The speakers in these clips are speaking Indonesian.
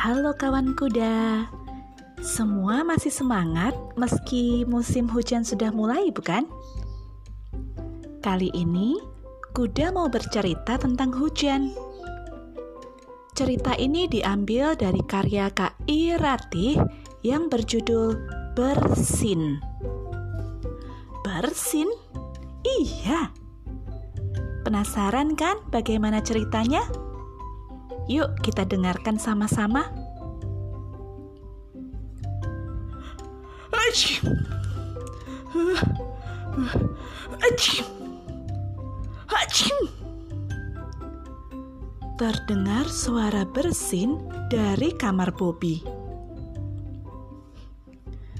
Halo kawan kuda. Semua masih semangat meski musim hujan sudah mulai, bukan? Kali ini kuda mau bercerita tentang hujan. Cerita ini diambil dari karya Kak Iratih yang berjudul Bersin. Bersin? Iya. Penasaran kan bagaimana ceritanya? Yuk kita dengarkan sama-sama. Terdengar suara bersin dari kamar Bobby.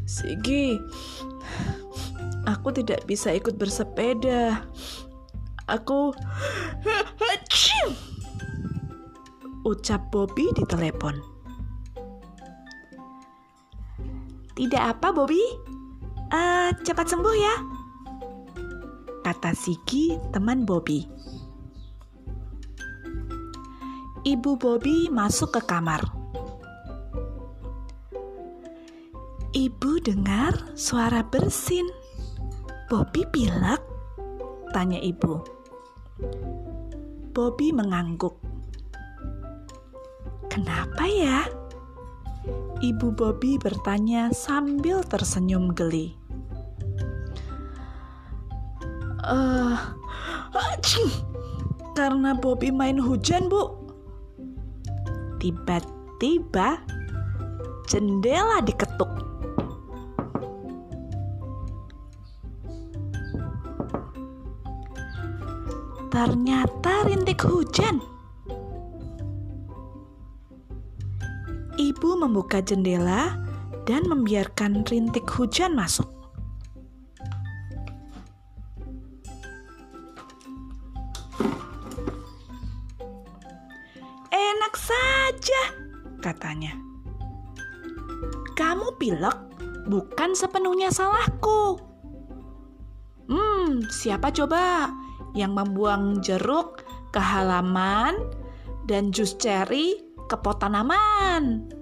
Sigi, aku tidak bisa ikut bersepeda. Aku ucap Bobby di telepon. Tidak apa, Bobby. Uh, cepat sembuh ya, kata Sigi, teman Bobby. Ibu Bobby masuk ke kamar. Ibu dengar suara bersin. Bobby pilek? Tanya ibu. Bobby mengangguk. Kenapa ya? Ibu Bobby bertanya sambil tersenyum geli. Eh, uh, karena Bobby main hujan, Bu. Tiba-tiba jendela diketuk. Ternyata rintik hujan. Ibu membuka jendela dan membiarkan rintik hujan masuk. Enak saja, katanya. Kamu pilek bukan sepenuhnya salahku. Hmm, siapa coba yang membuang jeruk ke halaman dan jus ceri ke pot tanaman?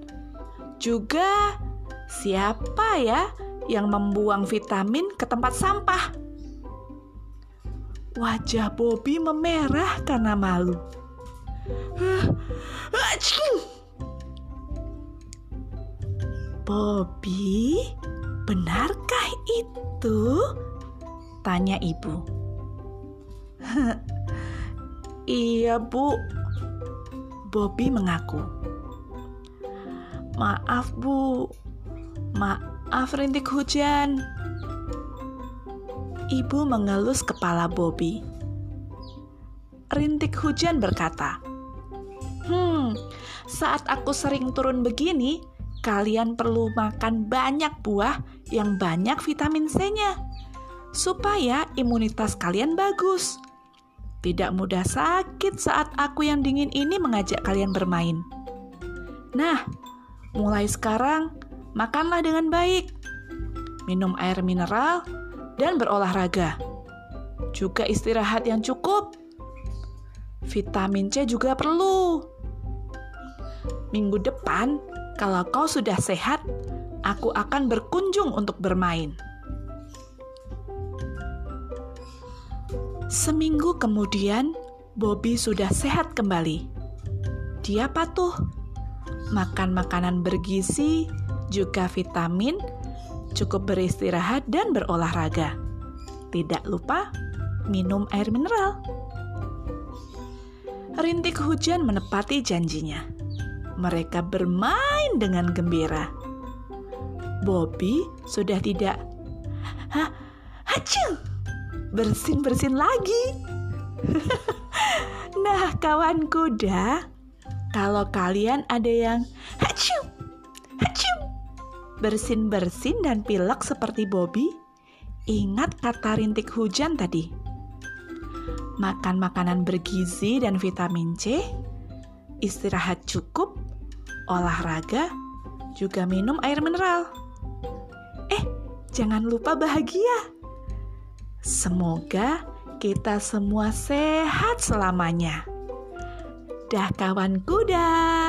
Juga siapa ya yang membuang vitamin ke tempat sampah? Wajah Bobby memerah karena malu. Bobby, benarkah itu? Tanya ibu. iya, Bu. Bobby mengaku. Maaf, Bu. Maaf, rintik hujan. Ibu mengelus kepala Bobby. Rintik hujan berkata, Hmm, saat aku sering turun begini, kalian perlu makan banyak buah yang banyak vitamin C-nya, supaya imunitas kalian bagus. Tidak mudah sakit saat aku yang dingin ini mengajak kalian bermain. Nah, mulai sekarang makanlah dengan baik, minum air mineral, dan berolahraga. Juga istirahat yang cukup. Vitamin C juga perlu Minggu depan, kalau kau sudah sehat, aku akan berkunjung untuk bermain. Seminggu kemudian, Bobby sudah sehat kembali. Dia patuh, makan makanan bergizi, juga vitamin, cukup beristirahat dan berolahraga. Tidak lupa minum air mineral. Rintik hujan menepati janjinya mereka bermain dengan gembira. Bobby sudah tidak Hah, hacu, bersin-bersin lagi. nah, kawan kuda, kalau kalian ada yang hacu, hacu, bersin-bersin dan pilek seperti Bobby, ingat kata rintik hujan tadi. Makan makanan bergizi dan vitamin C, istirahat cukup, olahraga, juga minum air mineral. Eh, jangan lupa bahagia. Semoga kita semua sehat selamanya. Dah kawan kuda.